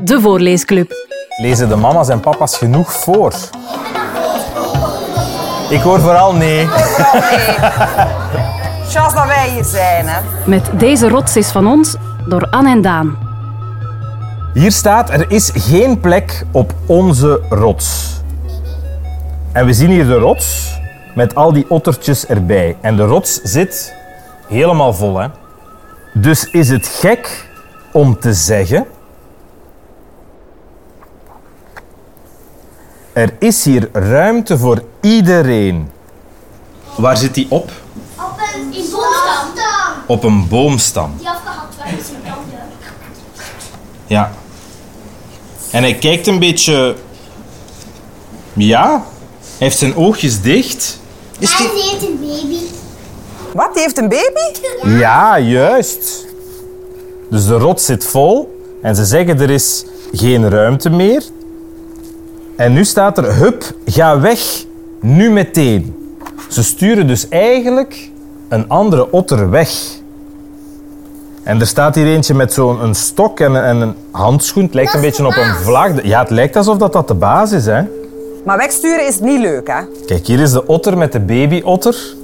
de voorleesclub. Lezen de mama's en papa's genoeg voor? Ik hoor vooral nee. Chance dat wij hier zijn, hè. Met Deze rots is van ons door Anne en Daan. Hier staat, er is geen plek op onze rots. En we zien hier de rots met al die ottertjes erbij. En de rots zit helemaal vol. Hè? Dus is het gek om te zeggen... Er is hier ruimte voor iedereen. Waar zit die op? Op een in boomstam. Op een boomstam. Die afgehakt werd is brandje. Ja. En hij kijkt een beetje... Ja, hij heeft zijn oogjes dicht. En ze heeft een baby. Wat? Die heeft een baby? Ja, juist. Dus de rots zit vol en ze zeggen er is geen ruimte meer. En nu staat er, hup, ga weg, nu meteen. Ze sturen dus eigenlijk een andere otter weg. En er staat hier eentje met zo'n een stok en, een- en een handschoen. Het lijkt een beetje op een vlag. Ja, het lijkt alsof dat, dat de baas is, hè. Maar wegsturen is niet leuk, hè. Kijk, hier is de otter met de babyotter.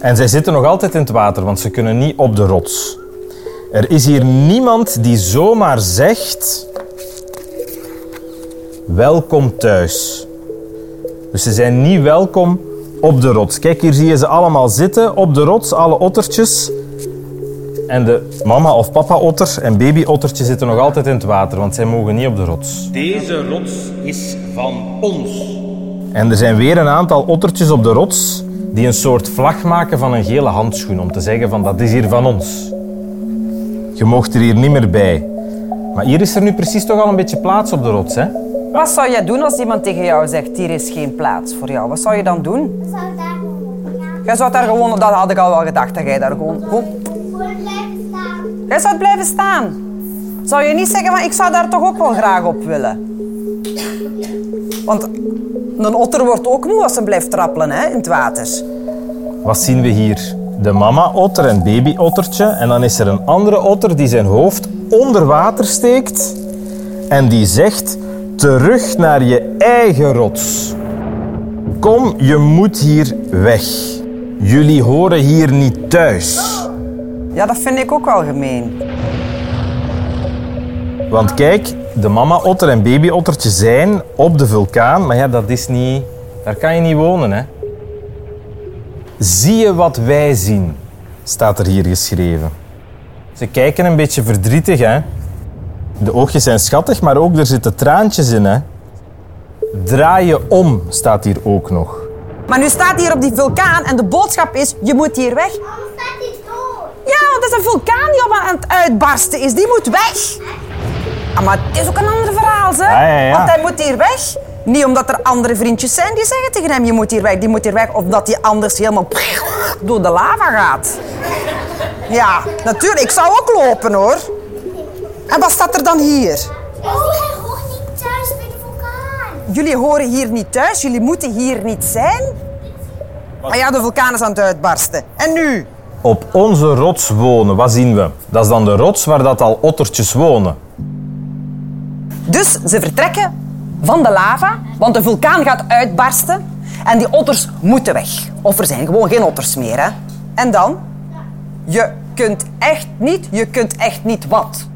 En zij zitten nog altijd in het water, want ze kunnen niet op de rots. Er is hier niemand die zomaar zegt... Welkom thuis. Dus ze zijn niet welkom op de rots. Kijk, hier zie je ze allemaal zitten op de rots, alle ottertjes. En de mama of papa-otter en baby-ottertje zitten nog altijd in het water, want zij mogen niet op de rots. Deze rots is van ons. En er zijn weer een aantal ottertjes op de rots die een soort vlag maken van een gele handschoen om te zeggen van dat is hier van ons. Je mocht er hier niet meer bij. Maar hier is er nu precies toch al een beetje plaats op de rots, hè? Wat zou jij doen als iemand tegen jou zegt, hier is geen plaats voor jou? Wat zou je dan doen? Zou ik daar gewoon op gaan? Jij zou daar gewoon, dat had ik al wel gedacht, dat jij daar gewoon... Voor blijven staan. Jij zou blijven staan. Zou je niet zeggen, maar ik zou daar toch ook wel graag op willen? Want een otter wordt ook moe als ze blijft trappelen hè, in het water. Wat zien we hier? De mama-otter en baby-ottertje. En dan is er een andere otter die zijn hoofd onder water steekt en die zegt terug naar je eigen rots. Kom, je moet hier weg. Jullie horen hier niet thuis. Ja, dat vind ik ook wel gemeen. Want kijk, de mama-otter en baby-ottertje zijn op de vulkaan, maar ja, dat is niet... Daar kan je niet wonen, hè. Zie je wat wij zien, staat er hier geschreven. Ze kijken een beetje verdrietig, hè. De oogjes zijn schattig, maar ook er zitten traantjes in, hè. Draai je om, staat hier ook nog. Maar nu staat hier op die vulkaan en de boodschap is, je moet hier weg. Waarom staat dit dood? Ja, want dat is een vulkaan die op aan het uitbarsten is. Die moet weg. Ah, maar het is ook een ander verhaal, hè? Ja, ja, ja. Want hij moet hier weg. Niet omdat er andere vriendjes zijn die zeggen tegen hem, je moet hier weg, die moet hier weg. Of dat hij anders helemaal door de lava gaat. Ja, natuurlijk. Ik zou ook lopen, hoor. En wat staat er dan hier? Oh, hij hoort niet thuis bij de vulkaan. Jullie horen hier niet thuis, jullie moeten hier niet zijn. Maar ja, de vulkaan is aan het uitbarsten. En nu? Op onze rots wonen, wat zien we? Dat is dan de rots waar dat al ottertjes wonen. Dus ze vertrekken van de lava, want de vulkaan gaat uitbarsten. En die otters moeten weg. Of er zijn gewoon geen otters meer. Hè? En dan? Je kunt echt niet, je kunt echt niet wat?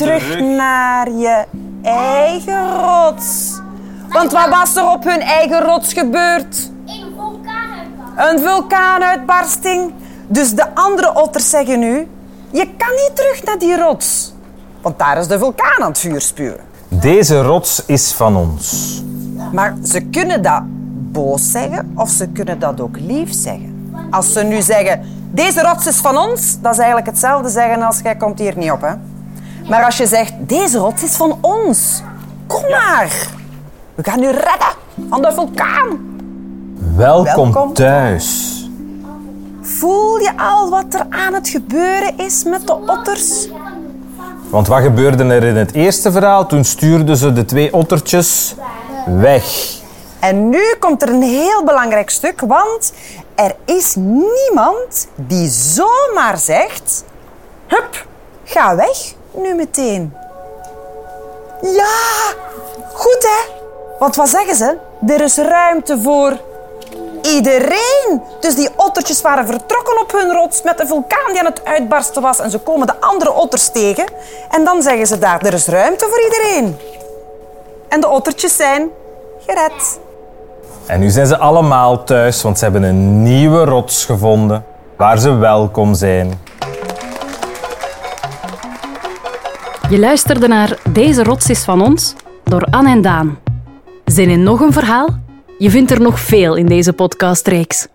Terug naar je eigen rots. Want wat was er op hun eigen rots gebeurd? In een vulkaan uitbarsten. Een vulkaanuitbarsting. Dus de andere otters zeggen nu... Je kan niet terug naar die rots. Want daar is de vulkaan aan het vuur spuwen. Deze rots is van ons. Maar ze kunnen dat boos zeggen of ze kunnen dat ook lief zeggen. Als ze nu zeggen, deze rots is van ons, dat is eigenlijk hetzelfde zeggen als jij komt hier niet op. Hè? Maar als je zegt, deze rots is van ons, kom maar. We gaan u redden van de vulkaan. Welkom, Welkom. thuis. Voel je al wat er aan het gebeuren is met de otters? Want wat gebeurde er in het eerste verhaal? Toen stuurden ze de twee ottertjes weg. En nu komt er een heel belangrijk stuk, want er is niemand die zomaar zegt: Hup, ga weg nu meteen. Ja, goed hè? Want wat zeggen ze? Er is ruimte voor iedereen. Dus die ottertjes waren vertrokken op hun rots met de vulkaan die aan het uitbarsten was. En ze komen de andere otters tegen. En dan zeggen ze daar, er is ruimte voor iedereen. En de ottertjes zijn gered. En nu zijn ze allemaal thuis, want ze hebben een nieuwe rots gevonden waar ze welkom zijn. Je luisterde naar Deze rots is van ons door Anne en Daan. Zin in nog een verhaal? Je vindt er nog veel in deze podcastreeks.